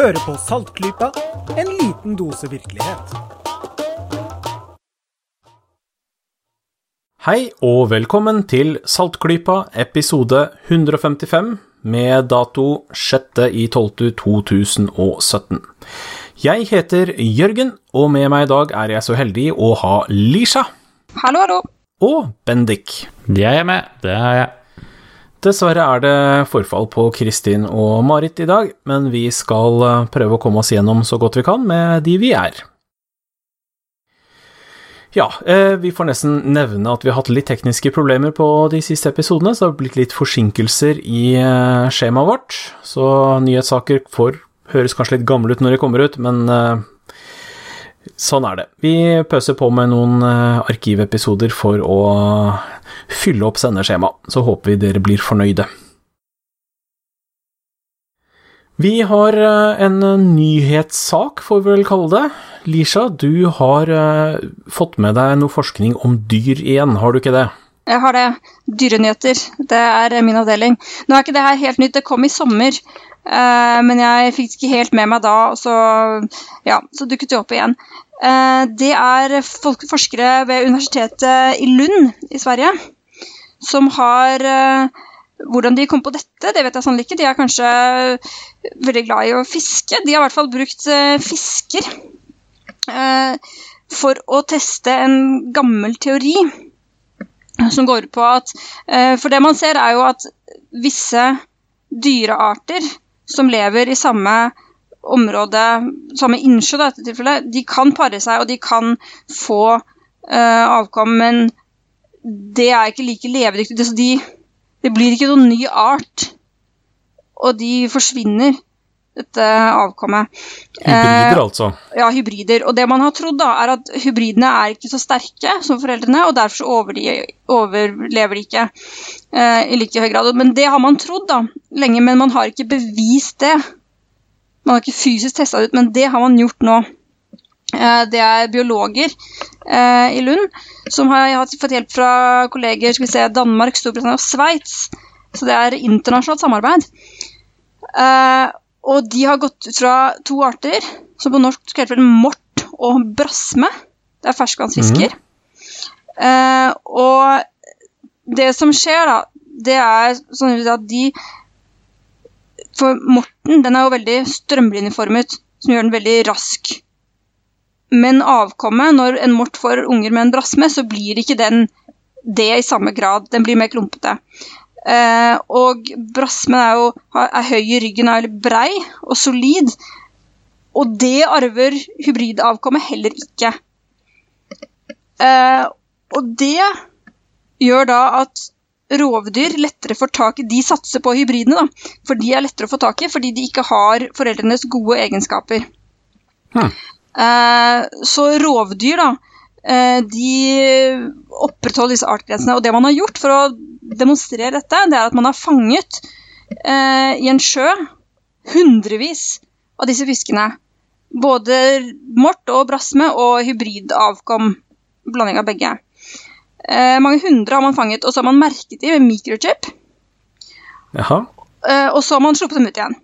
Hører på Saltklypa, en liten dose virkelighet. Hei og velkommen til Saltklypa episode 155 med dato 6.12.2017. Jeg heter Jørgen, og med meg i dag er jeg så heldig å ha Lisha Hallo, hallo. og Bendik. Jeg er med, det er jeg. Dessverre er det forfall på Kristin og Marit i dag, men vi skal eh, prøve å komme oss gjennom så godt vi kan med de vi er. Ja, eh, vi får nesten nevne at vi har hatt litt tekniske problemer på de siste episodene, så det har blitt litt forsinkelser i eh, skjemaet vårt. Så nyhetssaker får høres kanskje litt gamle ut når de kommer ut, men sånn er det. Vi pøser på med noen arkivepisoder for å fylle opp sendeskjemaet, så håper vi dere blir fornøyde. Vi har eh, en nyhetssak, får vi vel kalle det. Lisha, du har eh, fått med deg noe forskning om dyr igjen, har du ikke det? Jeg har det. Dyrenyheter. Det er min avdeling. Nå er ikke det her helt nytt, det kom i sommer. eh, men jeg fikk det ikke helt med meg da, så, ja, så dukket det opp igjen. Eh, det er forskere ved universitetet i Lund i Sverige som har eh, Hvordan de kom på dette, det vet jeg sannelig ikke. De er kanskje veldig glad i å fiske. De har i hvert fall brukt eh, fisker eh, for å teste en gammel teori som går på at eh, For det man ser, er jo at visse dyrearter som lever i samme område, samme innsjø, da, dette tilfellet, de kan pare seg, og de kan få uh, avkom, men det er ikke like levedyktig. Det, så de, det blir ikke noen ny art, og de forsvinner, dette avkommet. Hybrider, uh, altså. ja, hybrider. Og det man har trodd, da, er at hybridene er ikke så sterke som foreldrene, og derfor over de, overlever de ikke uh, i like høy grad. Men det har man trodd da, lenge, men man har ikke bevist det. Man har ikke fysisk testa det ut, men det har man gjort nå. Eh, det er biologer eh, i Lund som har fått hjelp fra kolleger skal vi se, Danmark, Storbritannia og Sveits. Så det er internasjonalt samarbeid. Eh, og de har gått ut fra to arter, som på norsk skal hete mort og brasme. Det er ferskvannsfisker. Eh, og det som skjer, da, det er sånn at de For morten den er jo veldig strømlinjeformet, som gjør den veldig rask. Men avkommet, når en mort får unger med en brasme, så blir ikke den det i samme grad. Den blir mer klumpete. Eh, og brasmen er jo er høy i ryggen, er veldig brei og solid. Og det arver hybridavkommet heller ikke. Eh, og det gjør da at rovdyr lettere får tak i De satser på hybridene, da. For de er lettere å få tak i fordi de ikke har foreldrenes gode egenskaper. Hm. Eh, så rovdyr, da, eh, de opprettholder disse artgrensene. Og det man har gjort for å demonstrere dette, det er at man har fanget eh, i en sjø hundrevis av disse fiskene. Både mort og brasme og hybridavkom. Blanding av begge. Eh, mange hundre har man fanget, og så har man merket dem med mikrochip. Jaha. Eh, og så har man sluppet dem ut igjen.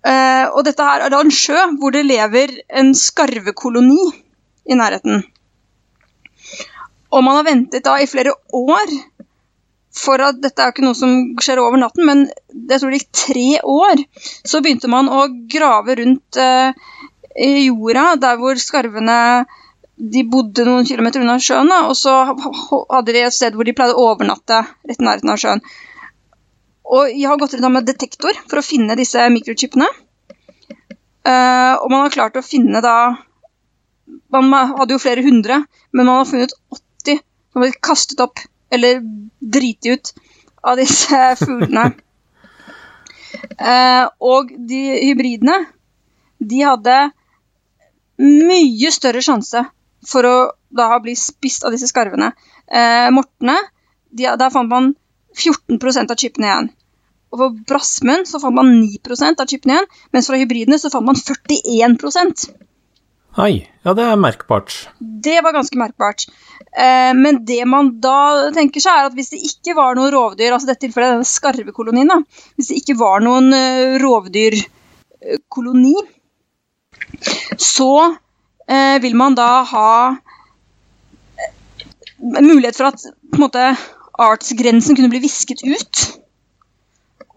Eh, og dette her er da en sjø hvor det lever en skarvekoloni i nærheten. Og man har ventet da i flere år for at dette er ikke noe som skjer over natten, men jeg tror det gikk tre år. Så begynte man å grave rundt i jorda, der hvor skarvene de bodde noen kilometer unna sjøen, og så hadde de et sted hvor de pleide å overnatte rett i nærheten av sjøen. Og jeg har gått rundt med detektor for å finne disse mikrochipene. Uh, og man har klart å finne da Man hadde jo flere hundre, men man har funnet 80 som blitt kastet opp eller driti ut av disse fuglene. uh, og de hybridene, de hadde mye større sjanse for å da bli spist av disse skarvene. Eh, mortene, de, der fant man 14% av chipene igjen. Og for brasmen så fant man 9% av chipene igjen, mens fra hybridene så fant man 41% Oi, ja det er merkbart. Det var ganske merkbart. Eh, men det man da tenker seg, er at hvis det ikke var noen rovdyr, altså dette tilfellet denne skarvekolonien, da, hvis det ikke var noen uh, rovdyrkoloni, uh, så vil man da ha eh, mulighet for at måte, artsgrensen kunne bli visket ut.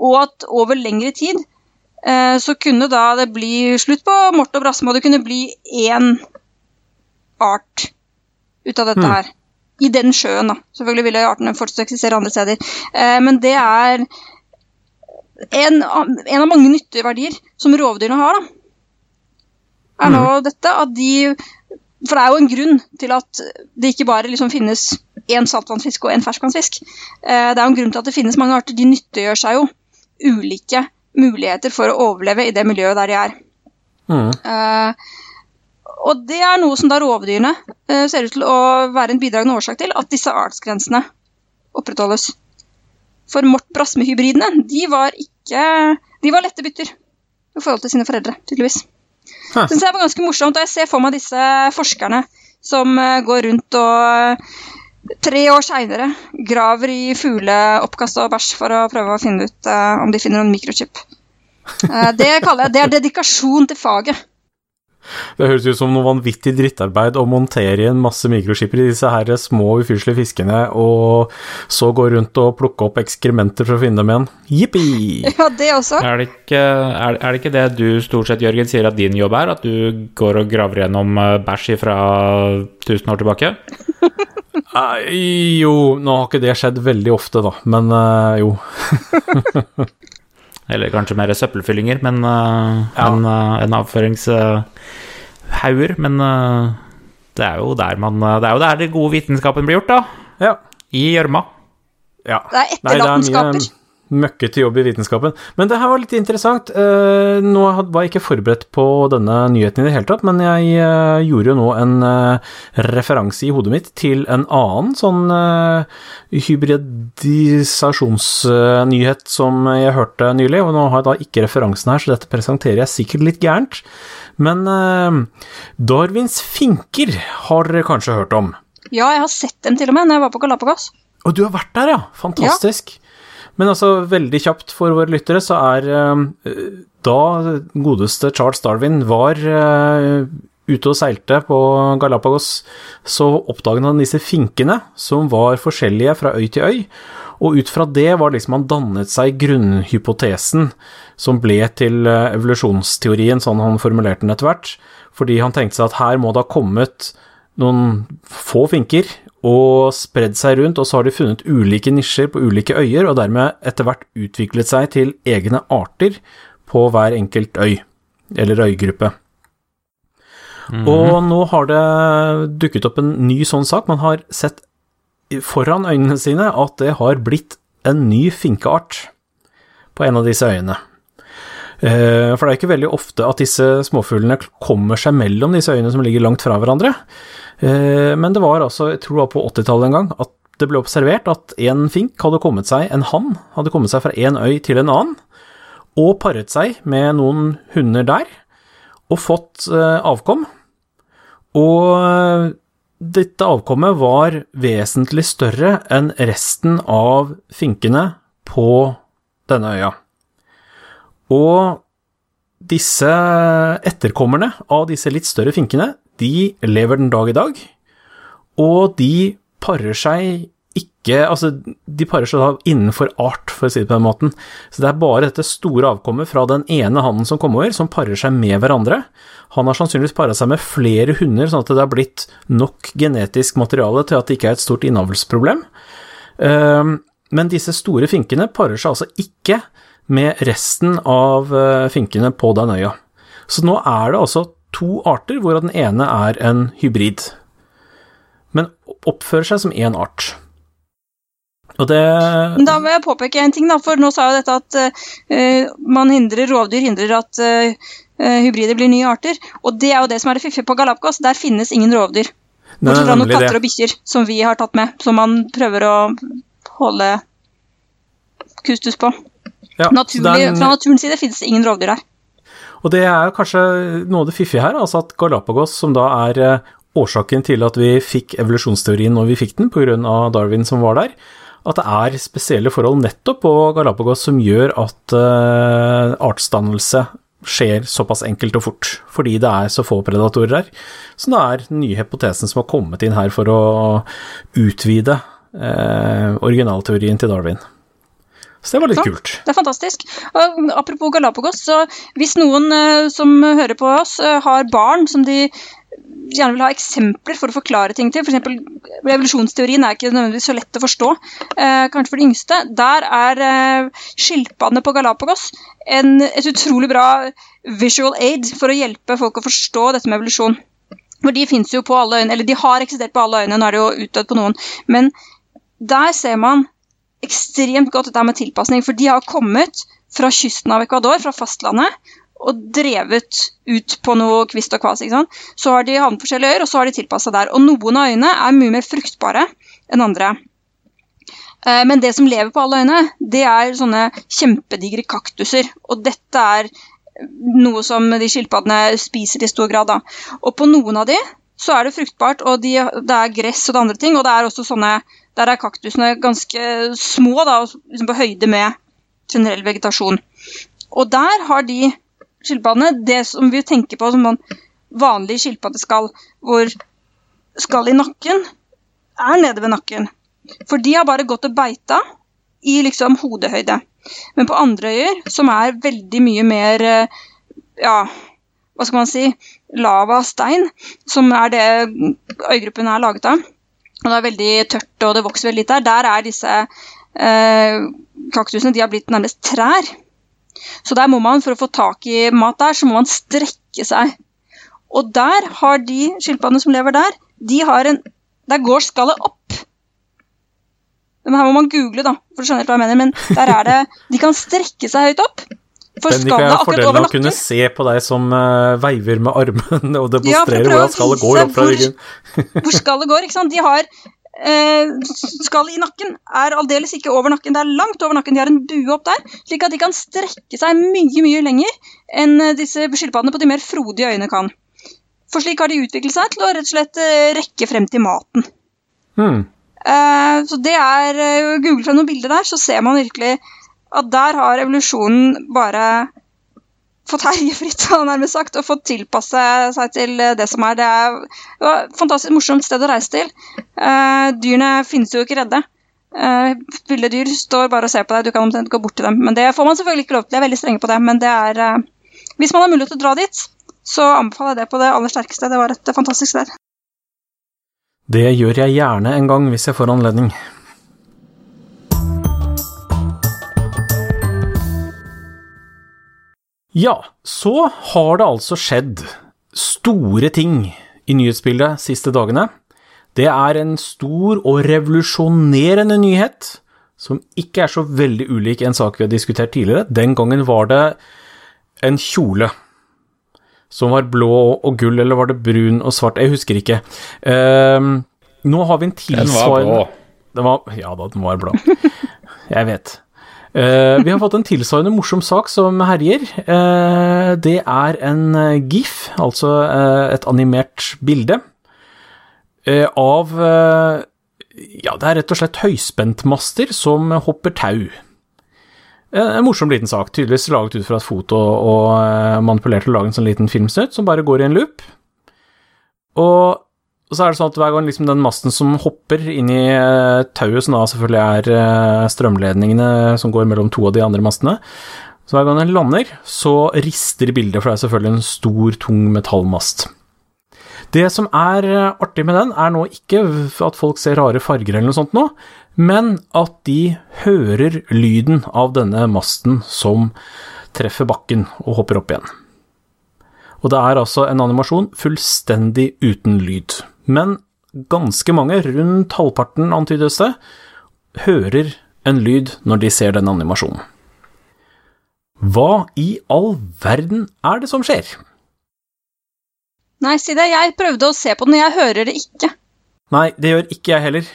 Og at over lengre tid eh, så kunne da det bli slutt på mort og brasme, og det kunne bli én art ut av dette Mm. her. I den sjøen, da. Selvfølgelig ville artene fortsatt eksistere andre steder. Eh, men det er en, en av mange nytteverdier som rovdyrene har, da. Er nå dette at de For det er jo en grunn til at det ikke bare liksom finnes én saltvannsfisk og én ferskvannsfisk. Eh, det er jo en grunn til at det finnes mange arter. De nyttiggjør seg jo ulike muligheter for å overleve i det miljøet der de er. Mm. Eh, og det er noe som da rovdyrene eh, ser ut til å være en bidragende årsak til at disse artsgrensene opprettholdes. For Mort Brasme-hybridene, de var ikke De var lette bytter i forhold til sine foreldre, tydeligvis. Hæ. Synes jeg var ganske morsomt, og jeg ser for meg disse forskerne som eh, går rundt og tre år seinere graver i fugleoppkast og bæsj for å prøve å finne ut uh, om de finner noen mikrochip. Uh, det kaller jeg det er dedikasjon til faget. Det høres ut som noe vanvittig drittarbeid å montere en masse mikroskipper i disse her små, ufyselige fiskene, og så gå rundt og plukke opp ekskrementer for å finne dem igjen. Jippi! Ja, det også. Er det, ikke, er, er det ikke det du stort sett, Jørgen, sier at din jobb er? At du går og graver gjennom eh, bæsj fra 1000 år tilbake? Nei, jo, nå har ikke det skjedd veldig ofte, da, men eh, jo. Eller kanskje mer søppelfyllinger, men uh, Ja. en, uh, en avføringshauger. Men uh, det er jo der man uh, Det er jo der den gode vitenskapen blir gjort, da. Ja. I gjørma. ja. Det er etterlatenskaper. Møkkete jobb i vitenskapen. Men det her var litt interessant. Eh, nå var jeg ikke forberedt på denne nyheten i det hele tatt, men jeg eh, gjorde jo nå en eh, referanse i hodet mitt til en annen sånn hybridisasjonsnyhet som jeg hørte nylig, og nå har jeg da ikke referansen her, så dette presenterer jeg sikkert litt gærent. Men Darwins finker har dere kanskje hørt om? Ja, jeg har sett dem til og med når jeg var på Galapagos. Og du har vært der, ja. Fantastisk. Men altså, veldig kjapt for våre lyttere, så er eh, da godeste Charles Darwin var eh, ute og seilte på Galapagos, så oppdaget han disse finkene, som var forskjellige fra øy til øy. Og ut fra det var liksom han dannet seg grunnhypotesen som ble til eh, evolusjonsteorien, sånn han formulerte den etter hvert. Fordi han tenkte seg at her må det ha kommet noen få finker og spredd seg rundt, og så har de funnet ulike nisjer på ulike øyer, og dermed etter hvert utviklet seg til egne arter på hver enkelt øy, eller øygruppe. Og nå har det dukket opp en ny sånn sak. Man har sett foran øynene sine at det har blitt en ny finkeart på en av disse øyene. Eh, For det er ikke veldig ofte at disse småfuglene kommer seg mellom disse øyene som ligger langt fra hverandre. Eh, Men det var altså, jeg tror det var på 80-tallet en gang, at det ble observert at en fink hadde kommet seg, en hann, hadde kommet seg fra en øy til en annen, og paret seg med noen hunder der, og fått eh, avkom. Og eh, dette avkommet var vesentlig større enn resten av finkene på denne øya. Og disse etterkommerne av disse litt større finkene, de lever den dag i dag, og de parer seg ikke Altså, de parer seg da innenfor art, for å si det på den måten. Så det er bare dette store avkommet fra den ene hannen som kom over, som parer seg med hverandre. Han har sannsynligvis para seg med flere hunder, sånn at det har blitt nok genetisk materiale til at det ikke er et stort innavlsproblem. Ehm, Men disse store finkene parer seg altså ikke med resten av eh, finkene på den øya. Så nå er det altså to arter, hvorav den ene er en hybrid. Men oppfører seg som én art. Og det Men da må jeg påpeke en ting, da, for nå sa jo dette at uh, man hindrer, rovdyr hindrer at eh, hybrider blir nye arter. Og det er jo det som er det fiffige på Galapagos. Der finnes ingen rovdyr. Bortsett fra noen katter det. og bikkjer som vi har tatt med, som man prøver å holde kustus på. Ja, Naturlig, en- Fra naturens side finnes det ingen rovdyr der. Og det er kanskje noe av det fiffige her, altså at Galapagos, som da er eh, årsaken til at vi fikk evolusjonsteorien når vi fikk den, pga. Darwin som var der, at det er spesielle forhold nettopp på Galapagos som gjør at uh, artsdannelse skjer såpass enkelt og fort, fordi det er så få predatorer her. Så det er den nye hypotesen som har kommet inn her for å utvide uh, originalteorien til Darwin. Så det var litt Sant. kult. Det er fantastisk. Og apropos Galapagos, så hvis noen uh, som hører på oss, uh, har barn som de gjerne vil ha eksempler for å forklare ting til, f.eks. revolusjonsteorien er ikke nødvendigvis så lett å forstå, eh, kanskje for de yngste, der er eh, skilpaddene på Galapagos en, et utrolig bra visual aid for å hjelpe folk å forstå dette med evolusjon. For de finnes jo på alle øyne, eller de har eksistert på alle øyne, nå er de jo utdødd på noen, men der ser man ekstremt godt dette med tilpasning, for de har kommet fra kysten av Ecuador, fra fastlandet, og drevet ut på noe kvist og kvas. Så har de havnet på forskjellige øyer, og så har de tilpassa der. Og noen av øyene er mye mer fruktbare enn andre. Eh, Men det som lever på alle øyene, det er sånne kjempedigre kaktuser. Og dette er noe som de skilpaddene spiser i stor grad. Da. Og på noen av de så er det fruktbart, og de, det er gress og det andre ting. Og det er også sånne, der er kaktusene ganske små, da, liksom på høyde med generell vegetasjon. Og der har de skilpaddene det som vi tenker på som vanlig skilpaddeskall, hvor skallet i nakken er nede ved nakken. For de har bare gått og beita i liksom hodehøyde. Men på andre øyer, som er veldig mye mer eh, ja, hva skal man si, lava stein, som er det øygruppen er laget av, og det er veldig tørt og det vokser veldig lite der, der er disse eh, kaktusene de har blitt nærmest trær. Så der må man, for å få tak i mat der, så må man strekke seg. Og der har de skilpaddene som lever der, de har en Der går skallet opp. Men her må man google, da, for å skjønne helt hva jeg mener. Men der er det De kan strekke seg høyt opp. Bendik, jeg er har fordelen av å kunne se på deg som uh, veiver med armen og demonstrerer ja, hvordan skallet går opp fra ryggen. Hvor skallet går, ikke sant. De har uh, Skallet i nakken er aldeles ikke over nakken, det er langt over nakken. De har en bue opp der, slik at de kan strekke seg mye, mye lenger enn eh, disse skilpaddene på de mer frodige øyene kan. For slik har de utviklet seg til å rett og slett eh, rekke frem til maten. Hmm. Uh, så det er eh, Google frem noen bilder der, så ser man virkelig at der har evolusjonen bare fått herje fritt, nærmest sagt, og fått tilpasse seg til det som er. Det er et fantastisk morsomt sted å reise til. Uh, dyrene finnes jo ikke redde. Uh, ville dyr står bare og ser på deg, du kan omtrent gå bort til dem. Men det får man selvfølgelig ikke lov til, jeg er veldig strenge på det. Men det er uh, Hvis man har mulighet til å dra dit, så anbefaler jeg det på det aller sterkeste. Det var et fantastisk sted. Det gjør jeg gjerne en gang hvis jeg får anledning. Ja, så har det altså skjedd store ting i nyhetsbildet siste dagene. Det er en stor og revolusjonerende nyhet, som ikke er så veldig ulik en sak vi har diskutert tidligere. Den gangen var det en kjole som var blå og gull, eller var det brun og svart? Jeg husker ikke. Uh, nå har vi en Den var blå. Den var, ja da, den var blå. Jeg vet. Eh, vi har fått en tilsvarende morsom sak som herjer. Eh, det er en eh, gif, altså et animert bilde, av Ja, det er rett og slett høyspentmaster som hopper tau. En morsom liten sak, tydeligvis laget ut fra et foto og manipulert til å lage en sånn liten filmsnutt som bare går i en loop. Og og så er det sånn at hver gang liksom den masten som hopper inn i eh, tauet, som da selvfølgelig er eh, strømledningene som går mellom to av de andre mastene, så hver gang den lander, så rister bildet, for det er selvfølgelig en stor, tung metallmast. Det som er eh, artig med den, er nå ikke at folk ser rare farger eller noe sånt nå, men at de hører lyden av denne masten som treffer bakken og hopper opp igjen. Og det er altså en animasjon fullstendig uten lyd. Men ganske mange, rundt halvparten antydes det, hører en lyd når de ser den animasjonen. Hva i all verden er det som skjer? Nei, si det. Jeg prøvde å se på den, jeg hører det ikke. Nei, det gjør ikke jeg heller.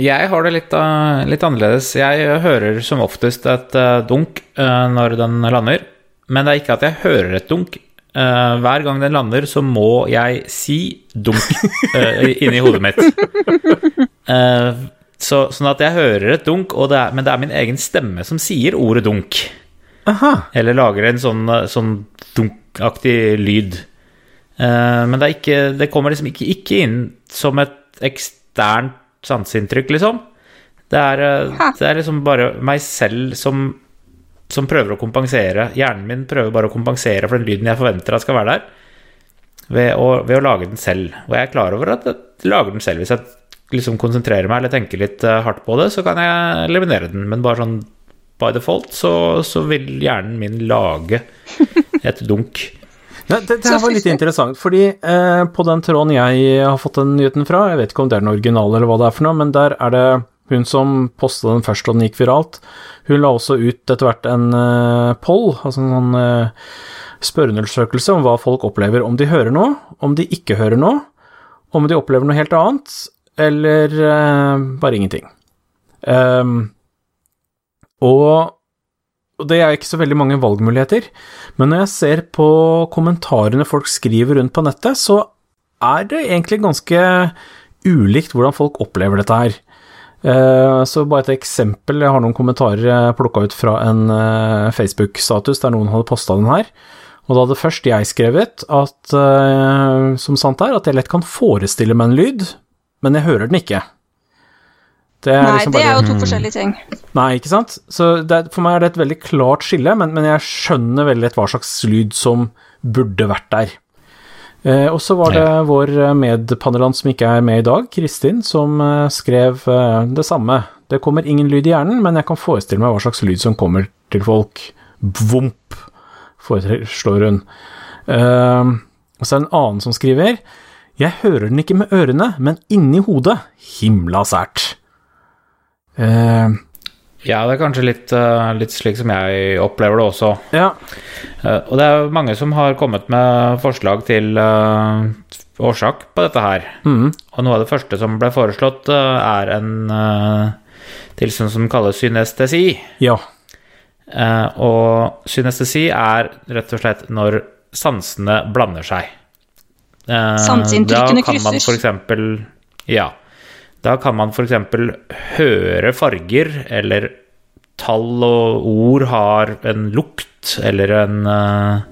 Jeg har det litt, uh, litt annerledes. Jeg hører som oftest et uh, dunk uh, når den lander, men det er ikke at jeg hører et dunk. Uh, hver gang den lander, så må jeg si dunk uh, inni hodet mitt. Uh, så, sånn at jeg hører et dunk, det er, men det er min egen stemme som sier ordet dunk. Aha. Eller lager en sånn, sånn dunkaktig lyd. Men det, ikke, det kommer liksom ikke, ikke inn som et eksternt sanseinntrykk, liksom. Det er, det er liksom bare meg selv som, som prøver å kompensere. Hjernen min prøver bare å kompensere for den lyden jeg forventer at skal være der, ved å, ved å lage den selv. Og jeg er klar over at jeg lager den selv. Hvis jeg liksom konsentrerer meg eller tenker litt eh, hardt på det, så kan jeg eliminere den. Men bare sånn by default så, så vil hjernen min lage et dunk. Ja, det, det her var litt interessant, fordi eh, på den tråden jeg har fått den nyheten fra, jeg vet ikke om det er den originale eller hva det er for noe, men der er det hun som posta den først og den gikk viralt. Hun la også ut etter hvert en uh, poll, altså en sånn uh, spørreundersøkelse om hva folk opplever, om de hører noe, om de ikke hører noe, om de opplever noe helt annet, eller uh, bare ingenting. Um, og det er ikke så veldig mange valgmuligheter, men når jeg ser på kommentarene folk skriver rundt på nettet, så er det egentlig ganske ulikt hvordan folk opplever dette her. Eh, Så bare et eksempel, jeg har noen kommentarer plukka ut fra en eh, Facebook-status der noen hadde posta den her. Og da hadde først jeg skrevet at, eh, som sant er, at jeg lett kan forestille meg en lyd, men jeg hører den ikke. Det Nei, liksom det er jo to forskjellige ting. Nei, ikke sant? Så det, for meg er det et veldig klart skille, men, men jeg skjønner veldig lett hva slags lyd som burde vært der. Eh, og så var det vår eh, medpanelant som ikke er med i dag, Kristin, som eh, skrev det samme. Det kommer ingen lyd i hjernen, men jeg kan forestille meg hva slags lyd som kommer til folk. Vomp, foreslår hun. Og så er det en annen som skriver Jeg hører den ikke med ørene, men inni hodet. Himla sært. Eh, Ja, det er kanskje litt, eh, litt slik som jeg opplever det også. ja, Eh, og det er mange som har kommet med forslag til eh, årsak på dette her. mm, Og noe av det første som ble foreslått, er en uh, tilstand som kalles synestesi. ja. Eh, og synestesi er rett og slett når sansene blander seg. Eh, Sanseinntrykkene Da kan man for eksempel Ja. Da kan man eksempel høre farger, eller tall og ord har en lukt, eller en eh,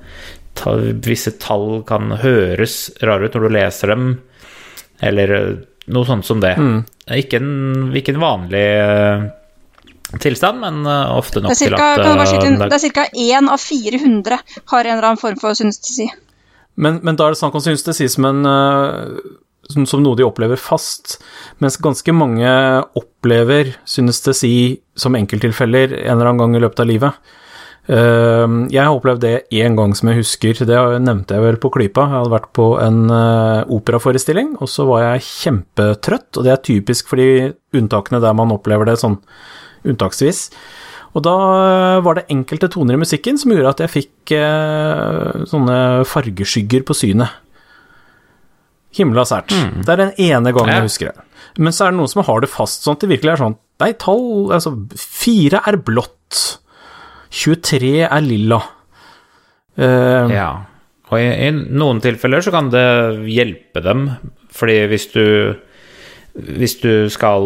ta, Visse tall kan høres rare ut når du leser dem, eller eh, noe sånt som det. Ikke, en, ikke en vanlig eh, tilstand, men ofte nok Det er til at inn, det- er ca. én av 400 har en eller annen form for synestesi. Men, men da er det snakk om synestesi som, en, eh, som, noe de opplever fast, mens ganske mange opplever synestesi som enkelttilfeller en eller annen gang i løpet av livet. Eh, jeg har opplevd det én gang som jeg husker, det nevnte jeg vel på Klypa. Jeg hadde vært på en eh, operaforestilling, og så var jeg kjempetrøtt, og det er typisk for de unntakene der man opplever det sånn unntaksvis. Og da eh, var det enkelte toner i musikken som gjorde at jeg fikk eh, sånne fargeskygger på synet. Himla sært. Det er den ene gangen Ja. jeg husker det. Men så er det noen som har det fast sånn at det virkelig er sånn Nei, tall Altså, fire er blått. 23 er lilla. Uh, Ja. Og i, i noen tilfeller så kan det hjelpe dem, fordi hvis du Hvis du skal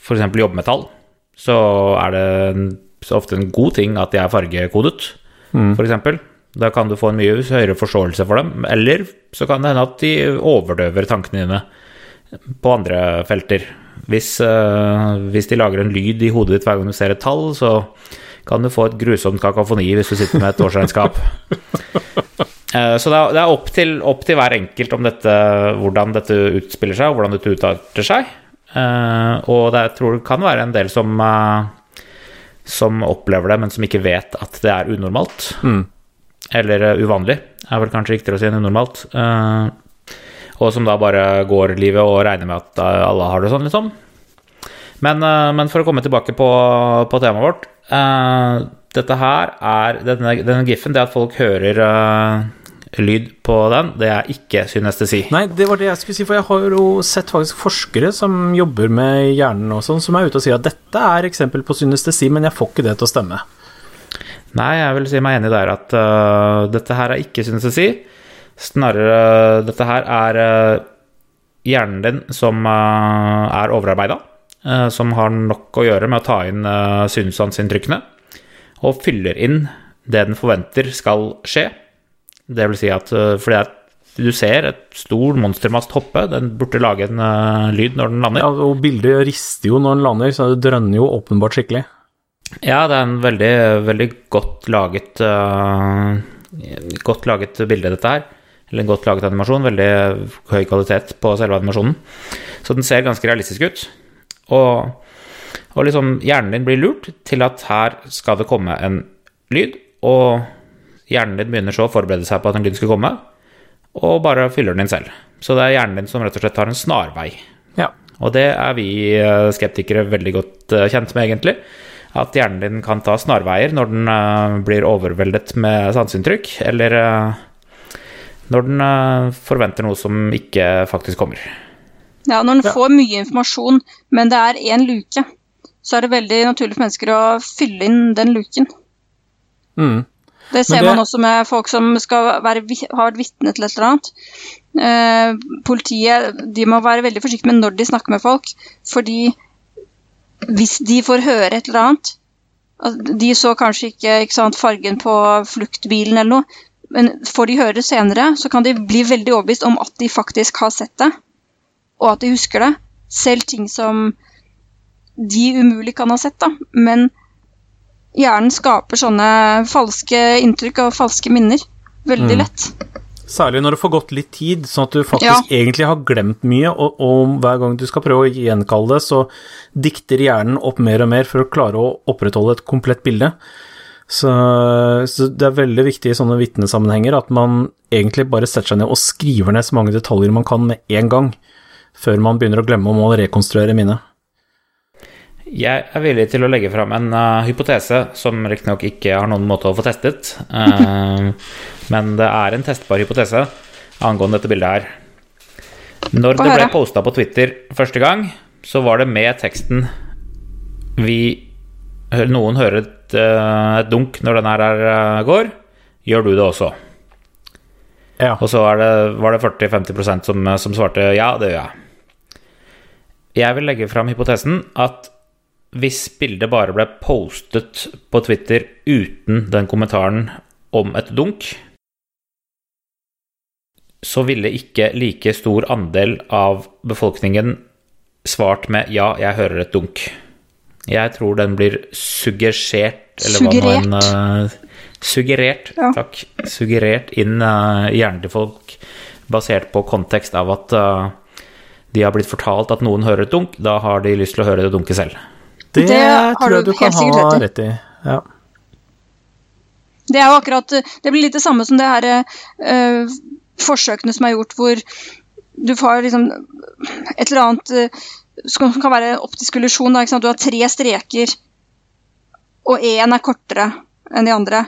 f.eks. jobbe med tall, så er det ofte en god ting at de er fargekodet, Mm. f.eks. Da kan du få en mye høyere forståelse for dem. Eller så kan det hende at de overdøver tankene dine på andre felter. Hvis, eh, hvis de lager en lyd i hodet ditt hver gang du ser et tall, så kan du få et grusomt kakofoni hvis du sitter med et årsregnskap. Eh, Så det er, opp, til, opp til hver enkelt om dette, hvordan dette utspiller seg, og hvordan dette utarter seg. Eh, Og det, jeg tror det kan være en del som, som opplever det, men som ikke vet at det er unormalt. Mm. Eller eh, uvanlig, er vel kanskje riktigere å si enn unormalt. Eh, Og som da bare går livet og regner med at eh, alle har det sånn, liksom. Men, men for å komme tilbake på, på temaet vårt Dette her er Denne, denne giffen, det at folk hører lyd på den, det er ikke synestesi. Nei, det var det jeg skulle si, for jeg har jo sett faktisk forskere som jobber med hjernen og sånn, som er ute og sier at dette er eksempel på synestesi, men jeg får ikke det til å stemme. Nei, jeg vil si meg enig der at uh, dette her er ikke synestesi. Snarere dette her er uh, hjernen din som er overarbeida, som har nok å gjøre med å ta inn uh, synssannsinntrykkene. og fyller inn det den forventer skal skje. Det vil si at fordi at du ser et stor monstermast hoppe, den burde lage en uh, lyd når den lander. Ja, og bildet rister jo når den lander, så det drønner jo åpenbart skikkelig. Ja, det er en veldig, veldig godt laget uh, Godt laget bilde, dette her. Eller en godt laget animasjon. Veldig høy kvalitet på selve animasjonen. Så den ser ganske realistisk ut. Og, og liksom hjernen din blir lurt til at her skal det komme en lyd, og hjernen din begynner så å forberede seg på at en lyd skal komme, og bare fyller den inn selv. Så det er hjernen din som rett og slett har en snarvei. Ja. Og det er vi eh, skeptikere veldig godt eh, kjent med, egentlig. At hjernen din kan ta snarveier når den uh, blir overveldet med sanseinntrykk, eller når den forventer noe som ikke faktisk kommer. Ja, når den Ja. får mye informasjon, men det er én luke, så er det veldig naturlig for mennesker å fylle inn den luken. Mm. Det ser det- man også med folk som skal være, har vært vitne til et eller annet. Eh, politiet de må være veldig forsiktige med når de snakker med folk, fordi hvis de får høre et eller annet De så kanskje ikke, ikke sant, fargen på fluktbilen eller noe, men får de høre det senere, så kan de bli veldig overbevist om at de faktisk har sett det, og at de husker det. Selv ting som de umulig kan ha sett, da. Men hjernen skaper sånne falske inntrykk og falske minner. Veldig Mm. Særlig når det får gått litt tid, sånn at du faktisk egentlig har glemt mye, og, og hver gang du skal prøve å gjenkalle det, så dikter hjernen opp mer og mer for å klare å opprettholde et komplett bilde. Så, så det er veldig viktig i sånne vitnesammenhenger at man egentlig bare setter seg ned og skriver ned så mange detaljer man kan med en gang, før man begynner å glemme om å rekonstruere minnet. Jeg er villig til å legge fram en uh, hypotese som riktignok ikke har noen måte å få testet, uh, men det er en testbar hypotese angående dette bildet her. Når det ble posta på Twitter første gang, så var det med teksten Vi Noen hører et, uh, et dunk når den her går. Gjør du det også? Ja. Og så er det, var det 40-50 som, som svarte ja, det gjør jeg. Jeg vil legge fram hypotesen at hvis bildet bare ble postet på Twitter uten den kommentaren om et dunk, så ville ikke like stor andel av befolkningen svart med 'ja, jeg hører et dunk'. Jeg tror den blir suggersert, eller hva man eh, Suggerert, Ja. takk. Suggerert inn uh, i hjernen til folk basert på kontekst av at uh, de har blitt fortalt at noen hører et dunk, da har de lyst til å høre det dunket selv. Det, Det tror jeg du du kan ha rett rett i. Ja. Det er jo akkurat Det blir litt det samme som det her eh, forsøkene som er gjort hvor du får liksom et eller annet eh, som kan være optisk illusjon. Du har tre streker, og én er kortere enn de andre.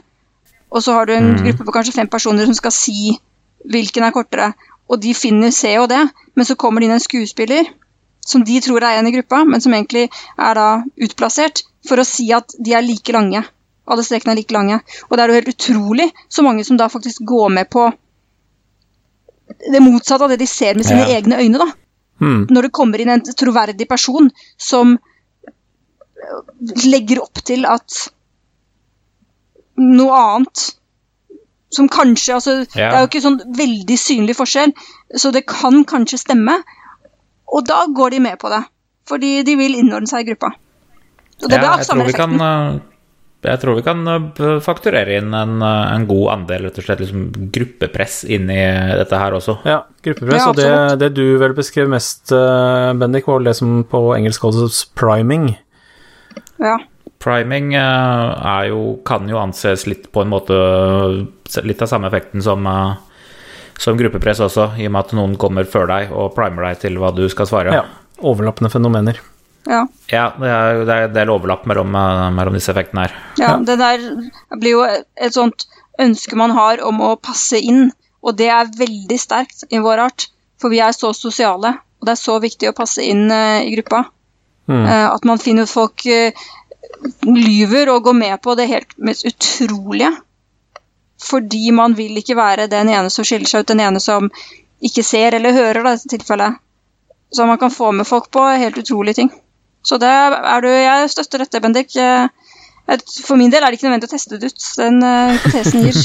Og så har du en Mm. gruppe på kanskje fem personer som skal si hvilken er kortere. Og de finner ser jo det, men så kommer det inn en skuespiller som de tror er en i gruppa, men som egentlig er da utplassert for å si at de er like lange. Alle strekene er like lange. Og det er jo helt utrolig så mange som da faktisk går med på det motsatte av det de ser med sine Ja. egne øyne. da. Hmm. Når det kommer inn en troverdig person som legger opp til at noe annet som kanskje altså, Det er jo ikke sånn veldig synlig forskjell, så det kan kanskje stemme. Og da går de med på det, fordi de vil innordne seg i gruppa. Så det Ja, blir samme vi kan, eh, jeg tror vi kan eh, fakturere inn en, eh, en god andel, rett og slett liksom gruppepress inn i dette her også. Ja, gruppepress. Ja, og det, det du vel beskrev mest, Bendik, var det som på engelsk kalles priming. Ja. Priming jo, kan jo anses litt på en måte Litt av samme effekten som, eh, som gruppepress også, i og med at noen kommer før deg og primer deg til hva du skal svare. Ja. Overlappende fenomener. ja. Ja, det er, det er en del overlapp mellom, eh, mellom disse effektene her. Ja, Ja. det der blir jo et sånt ønske man har om å passe inn, og det er veldig sterkt i vår art, for vi er så sosiale, og det er så viktig å passe inn uh, i gruppa. Mm. Uh, at man finner ut folk uh, lyver og går med på det helt mest utrolige. Fordi man vil ikke være den ene som skiller seg ut, den ene som ikke ser eller hører, da, i dette tilfellet. Så man kan få med folk på helt utrolige ting. Så det er du Jeg støtter dette, Bendik. Eh, For min del er det ikke nødvendig å teste det ut. Den uh, hypotesen gir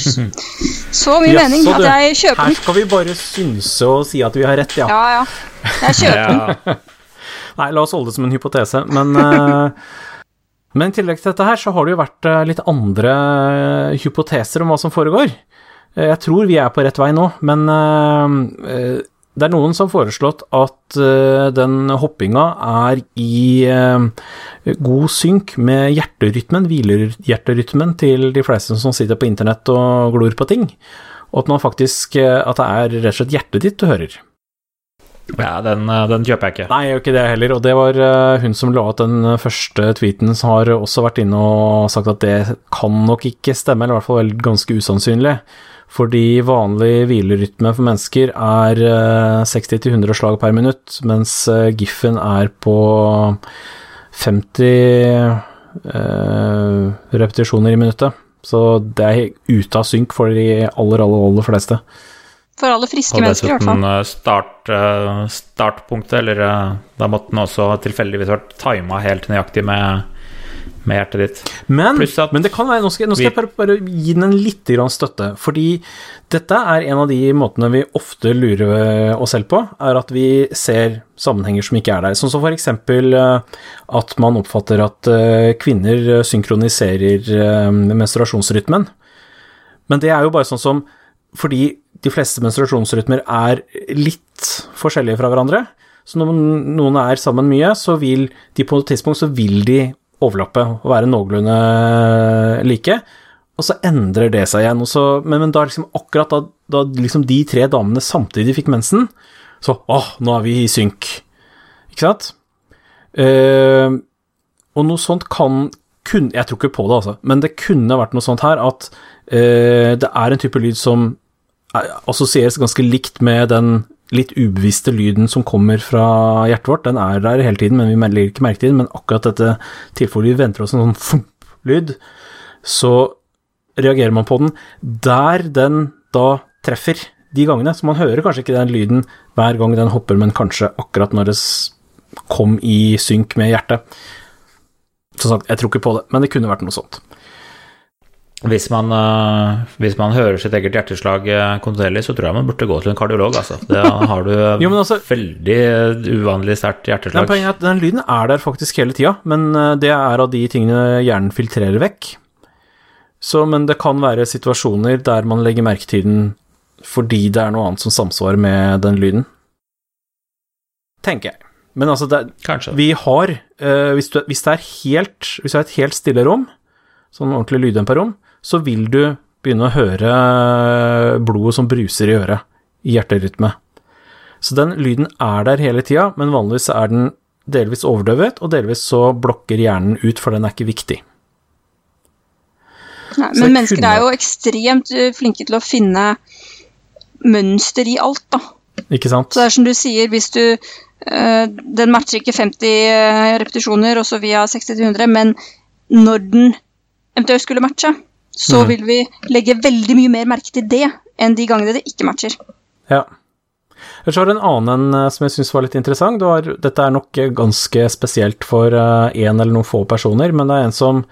så mye Jaså, mening at jeg kjøper den. Her skal vi bare synse og si at vi har rett, ja. Ja, ja. Jeg kjøper den. Ja. Nei, la oss holde det som en hypotese. Men, eh, men i tillegg til dette her, så har det jo vært eh, litt andre hypoteser om hva som foregår. Eh, Jeg tror vi er på rett vei nå, men eh, eh, det er noen som har foreslått at eh, den hoppinga er i eh, god synk med hjerterytmen, hvilehjerterytmen til de fleste som sitter på internett og glor på ting. Og at man faktisk eh, At det er rett og slett hjertet ditt du hører. Ja, den, eh, den kjøper jeg ikke. Nei, jeg gjør ikke det heller. Og det var eh, hun som la ut den eh, første tweeten, som har også vært inne og sagt at det kan nok ikke stemme, eller i hvert fall ganske usannsynlig. Fordi vanlig hvilerytme for mennesker er eh, 60-100 slag per minutt, mens Giffen er på 50 eh, repetisjoner i minuttet. Så det er ute av synk for de aller, aller, aller fleste. For alle friske mennesker, i hvert fall. fall. dessuten start, eh, startpunktet, eller eh, da måtte den også tilfeldigvis vært tima helt nøyaktig med, med hjertet ditt. Men, at men det kan være, nå skal, nå skal jeg bare, bare gi den en litt grann støtte, fordi dette er en av de måtene vi ofte lurer oss selv på, er at vi ser sammenhenger som ikke er der. Sånn som for eksempel eh, at man oppfatter at eh, kvinner synkroniserer eh, menstruasjonsrytmen. Men det er jo bare sånn som fordi de fleste menstruasjonsrytmer er litt forskjellige fra hverandre. Så når noen er sammen mye, så vil de på et tidspunkt så vil de overlappe og være noenlunde like. Og så endrer det seg igjen. Så, men, men da liksom akkurat da, da liksom de tre damene samtidig fikk mensen, så åh, nå er vi i synk. Ikke sant? Uh, og noe sånt kan kun, Jeg tror ikke på det, altså, men det kunne vært noe sånt her at uh, det er en type lyd som assosieres ganske likt med den litt ubevisste lyden som kommer fra hjertet vårt. Den er der hele tiden, men vi legger ikke merke til den. Men akkurat dette tilfellet vi venter oss en sånn fump-lyd, så reagerer man på den der den da treffer de gangene. Så man hører kanskje ikke den lyden hver gang den hopper, men kanskje akkurat når det kom i synk med hjertet. Som sagt, jeg tror ikke på det, men det kunne vært noe sånt. Hvis man, eh, hvis man hører sitt eget hjerteslag eh, kontinuerlig, så tror jeg man burde gå til en kardiolog, altså. Da har du Jo, altså- veldig uvanlig sterkt hjerteslag. poenget er at den lyden er der faktisk hele tida, men eh, det er av de tingene hjernen filtrerer vekk. Så, men det kan være situasjoner der man legger merke til den fordi det er noe annet som samsvarer med den lyden. Tenker jeg. Men altså, det, vi har hvis, du, hvis det er helt Hvis det er et helt stille rom, sånn ordentlig lyddempa rom, så vil du begynne å høre blodet som bruser i øret, i hjerterytme. Så den lyden er der hele tida, men vanligvis er den delvis overdøvet, og delvis så blokker hjernen ut, for den er ikke viktig. Nei, men mennesker kunne- er jo ekstremt uh, flinke til å finne mønster i alt, da. Ikke sant? Så det er som du sier, hvis du øh, Den matcher ikke 50 eh, repetisjoner, og så via 60-100, men når den eventuelt skulle matche, så Mhm. vil vi legge veldig mye mer merke til det enn de gangene det ikke matcher. Ja. Jeg har en annen eh, som jeg syns var litt interessant. Var, dette er nok eh, ganske spesielt for én eller noen få personer, men det er en som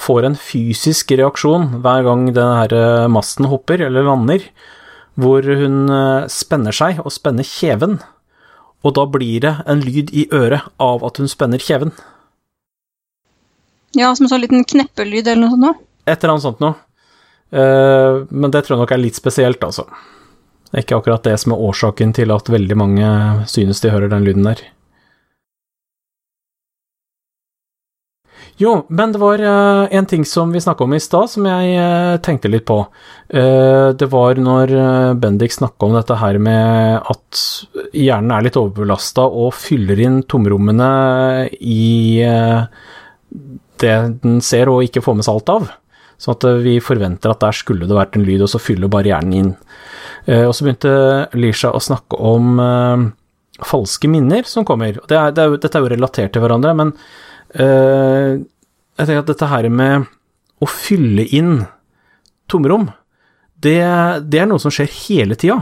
får en fysisk reaksjon hver gang denne eh, masten hopper eller lander, hvor hun eh, spenner seg og spenner kjeven. Og da blir det en lyd i øret av at hun spenner kjeven. Ja, som en sånn liten kneppelyd eller noe sånt. Et eller annet sånt noe. Eh, men det tror jeg nok er litt spesielt, altså. Det er ikke akkurat det som er årsaken til at veldig mange synes de hører den lyden der. Jo, men det var eh, en ting som vi snakka om i stad, som jeg eh, tenkte litt på. Det var når Bendik snakka om dette her med at hjernen er litt overbelasta og fyller inn tomrommene i det den ser og ikke får med seg alt av. Sånn at eh, vi forventer at der skulle det vært en lyd, og så fyller barrieren inn. Eh, og så begynte Lisha å snakke om eh, falske minner som kommer. Det er, det er, dette er jo relatert til hverandre, men eh, jeg tenker at dette her med å fylle inn tomrom, det, det er noe som skjer hele tida.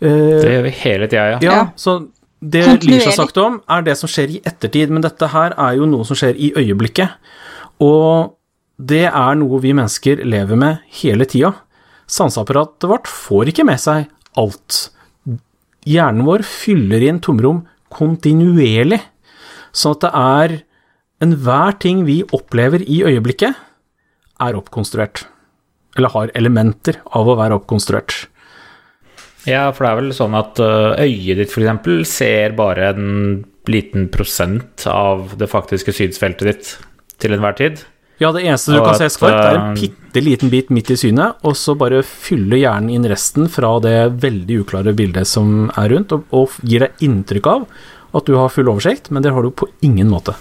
Uh, Det gjør vi hele tida, ja. ja, så det. Lisha snakket om, er det som skjer i ettertid, men dette her er jo noe som skjer i øyeblikket. Og det er noe vi mennesker lever med hele tida. Sanseapparatet vårt får ikke med seg alt. Hjernen vår fyller inn tomrom kontinuerlig, sånn at det er enhver ting vi opplever i øyeblikket, er oppkonstruert. Eller har elementer av å være oppkonstruert. Ja, for det er vel sånn at øh, øyet ditt f.eks. ser bare en liten prosent av det faktiske synsfeltet ditt til enhver tid. Ja, det eneste du kan se skarpt, er en eh, bitte liten bit midt i synet, og så bare fylle hjernen inn resten fra det veldig uklare bildet som er rundt, og, og gir deg inntrykk av at du har full oversikt, men det har du på ingen måte.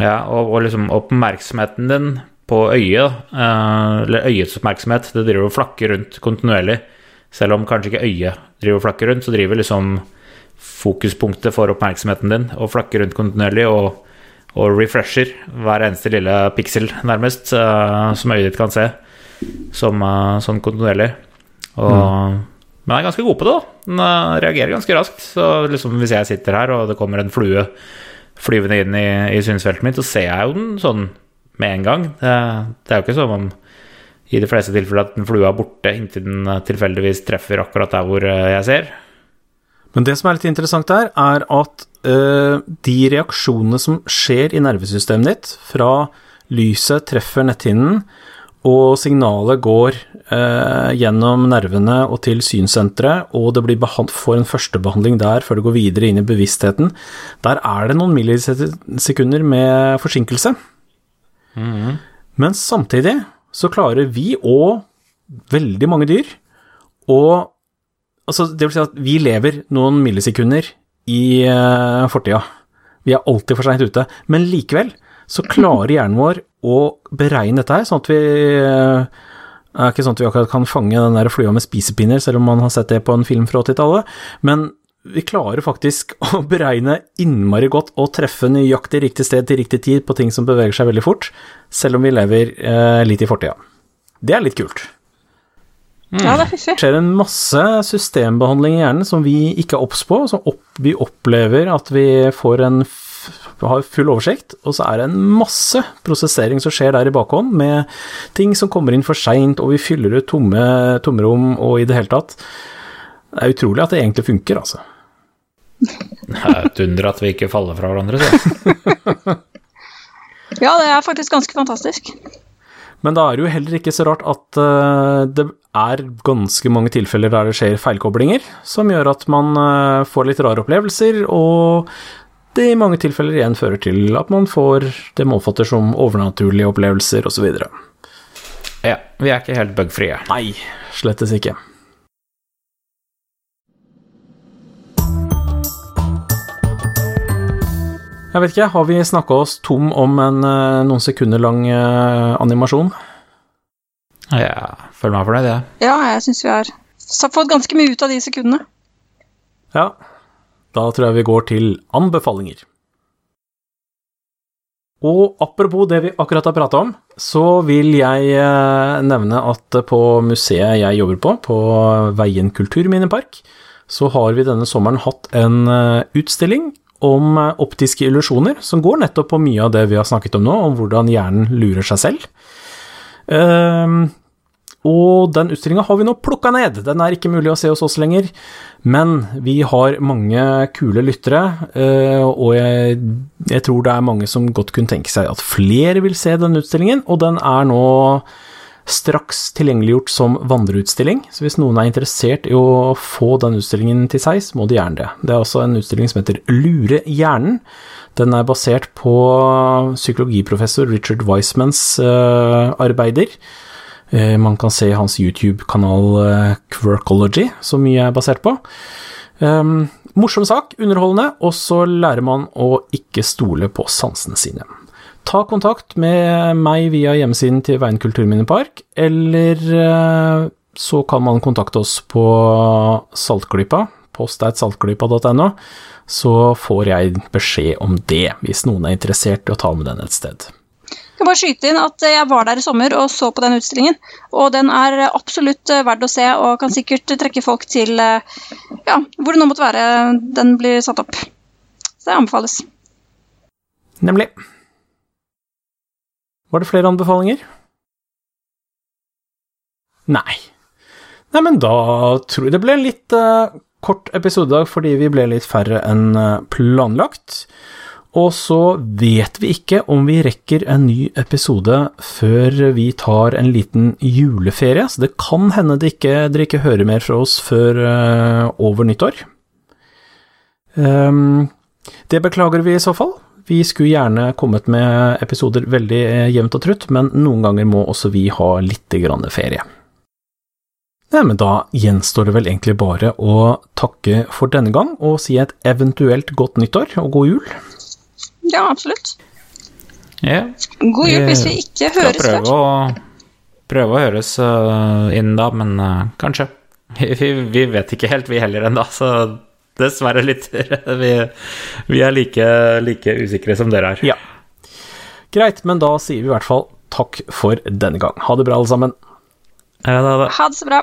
Ja, og, og liksom oppmerksomheten din på øyet, eh, eller øyets oppmerksomhet, det driver og flakker rundt kontinuerlig. Selv om kanskje ikke øyet driver og flakker rundt, så driver liksom fokuspunktet for oppmerksomheten din og flakker rundt kontinuerlig og, og refresher hver eneste lille piksel, nærmest, uh, som øyet ditt kan se, som, uh, sånn kontinuerlig. Og, Men den er ganske god på det, da. Den uh, reagerer ganske raskt. Så liksom hvis jeg sitter her, og det kommer en flue flyvende inn i, i synsfeltet mitt, så ser jeg jo den sånn med en gang. Det, det er jo ikke som om i de fleste tilfeller at en flue er borte inntil den tilfeldigvis treffer akkurat der hvor jeg ser. Men det som er litt interessant der, er at eh, de reaksjonene som skjer i nervesystemet ditt, fra lyset treffer netthinnen, og signalet går eh, gjennom nervene og til synssenteret, og det blir får en førstebehandling der før det går videre inn i bevisstheten, der er det noen millisekunder med forsinkelse. Men samtidig så klarer vi og veldig mange dyr å Altså, det vil si at vi lever noen millisekunder i uh, fortida. Vi er alltid for seint ute. Men likevel så klarer hjernen vår å beregne dette her, sånn at vi uh, er ikke sånn at vi akkurat kan fange den der flua med spisepinner, selv om man har sett det på en film fra 80-tallet. Men vi klarer faktisk å beregne innmari godt og treffe nøyaktig riktig sted til riktig tid på ting som beveger seg veldig fort, selv om vi lever eh, litt i fortida. Det er litt kult. Ja, det er fiffig. Skjer en masse systembehandling i hjernen som vi ikke er obs på, som opp, vi opplever at vi får en f har full oversikt, og så er det en masse prosessering som skjer der i bakhånd, med ting som kommer inn for seint, og vi fyller ut tomme tomrom og i det hele tatt. Det er utrolig at det egentlig funker, altså. Det er et under at vi ikke faller fra hverandre, så. Ja, det er faktisk ganske fantastisk. Men da er det jo heller ikke så rart at eh, det er ganske mange tilfeller der det skjer feilkoblinger, som gjør at man eh, får litt rare opplevelser, og det i mange tilfeller igjen fører til at man får det man oppfatter som overnaturlige opplevelser, osv. Ja, vi er ikke helt bugfrie. Nei, slettes ikke. Jeg vet ikke, har vi snakka oss tom om en eh, noen sekunder lang eh, animasjon? Ja, føler meg fornøyd, jeg. Ja, jeg syns vi har fått ganske mye ut av de sekundene. Ja, da tror jeg vi går til anbefalinger. Og apropos det vi akkurat har prata om, så vil jeg eh, nevne at på museet jeg jobber på, på Veien kulturminnepark, så har vi denne sommeren hatt en utstilling om eh, optiske illusjoner, som går nettopp på mye av det vi har snakket om nå, om hvordan hjernen lurer seg selv. Ehm, og den utstillinga har vi nå plukka ned. Den er ikke mulig å se hos oss lenger. Men vi har mange kule lyttere, eh, og jeg, jeg tror det er mange som godt kunne tenke seg at flere vil se den utstillingen, og den er nå straks tilgjengeliggjort som vandreutstilling. Så hvis noen er interessert i å få den utstillingen til seg, så må de gjerne det. Det er også en utstilling som heter Lure hjernen. Den er basert på psykologiprofessor Richard Wisemans uh, arbeider. Uh, Man kan se hans YouTube-kanal uh, Quirkology, som mye er basert på. Um, morsom sak, underholdende, og så lærer man å ikke stole på sansene sine. Ta kontakt med meg via hjemmesiden til Veien kulturminnepark, eller eh, så kan man kontakte oss på Saltklypa, postatsaltklypa.no, så får jeg beskjed om det, hvis noen er interessert i å ta med den et sted. Jeg kan bare skyte inn at jeg var der i sommer og så på den utstillingen. Og den er absolutt verd verdt å se, og kan sikkert trekke folk til eh, ja, hvor det nå måtte være den blir satt opp. Så det anbefales. Nemlig. Var det flere anbefalinger? Nei. Nei, men da tror jeg det ble en litt uh, kort episode i dag fordi vi ble litt færre enn uh, planlagt. Og så vet vi ikke om vi rekker en ny episode før vi tar en liten juleferie, så det kan hende dere ikke, dere ikke hører mer fra oss før uh, over nyttår. Um, det beklager vi i så fall. Vi skulle gjerne kommet med episoder veldig jevnt og trutt, men noen ganger må også vi ha litt grann ferie. Nei, men da gjenstår det vel egentlig bare å takke for denne gang, og si et eventuelt godt nyttår og god jul. Ja, absolutt. Yeah. God jul hvis vi ikke Skal høres prøve før. å, prøve å høres uh, inn da, men uh, kanskje. Vi, vi vet ikke helt, vi heller ennå, så dessverre lytter vi, vi er like, like usikre som dere er. Ja. Greit, men da sier vi i hvert fall takk for denne gang. Ha det bra, alle sammen. Ha det, ha det. Ha det så bra.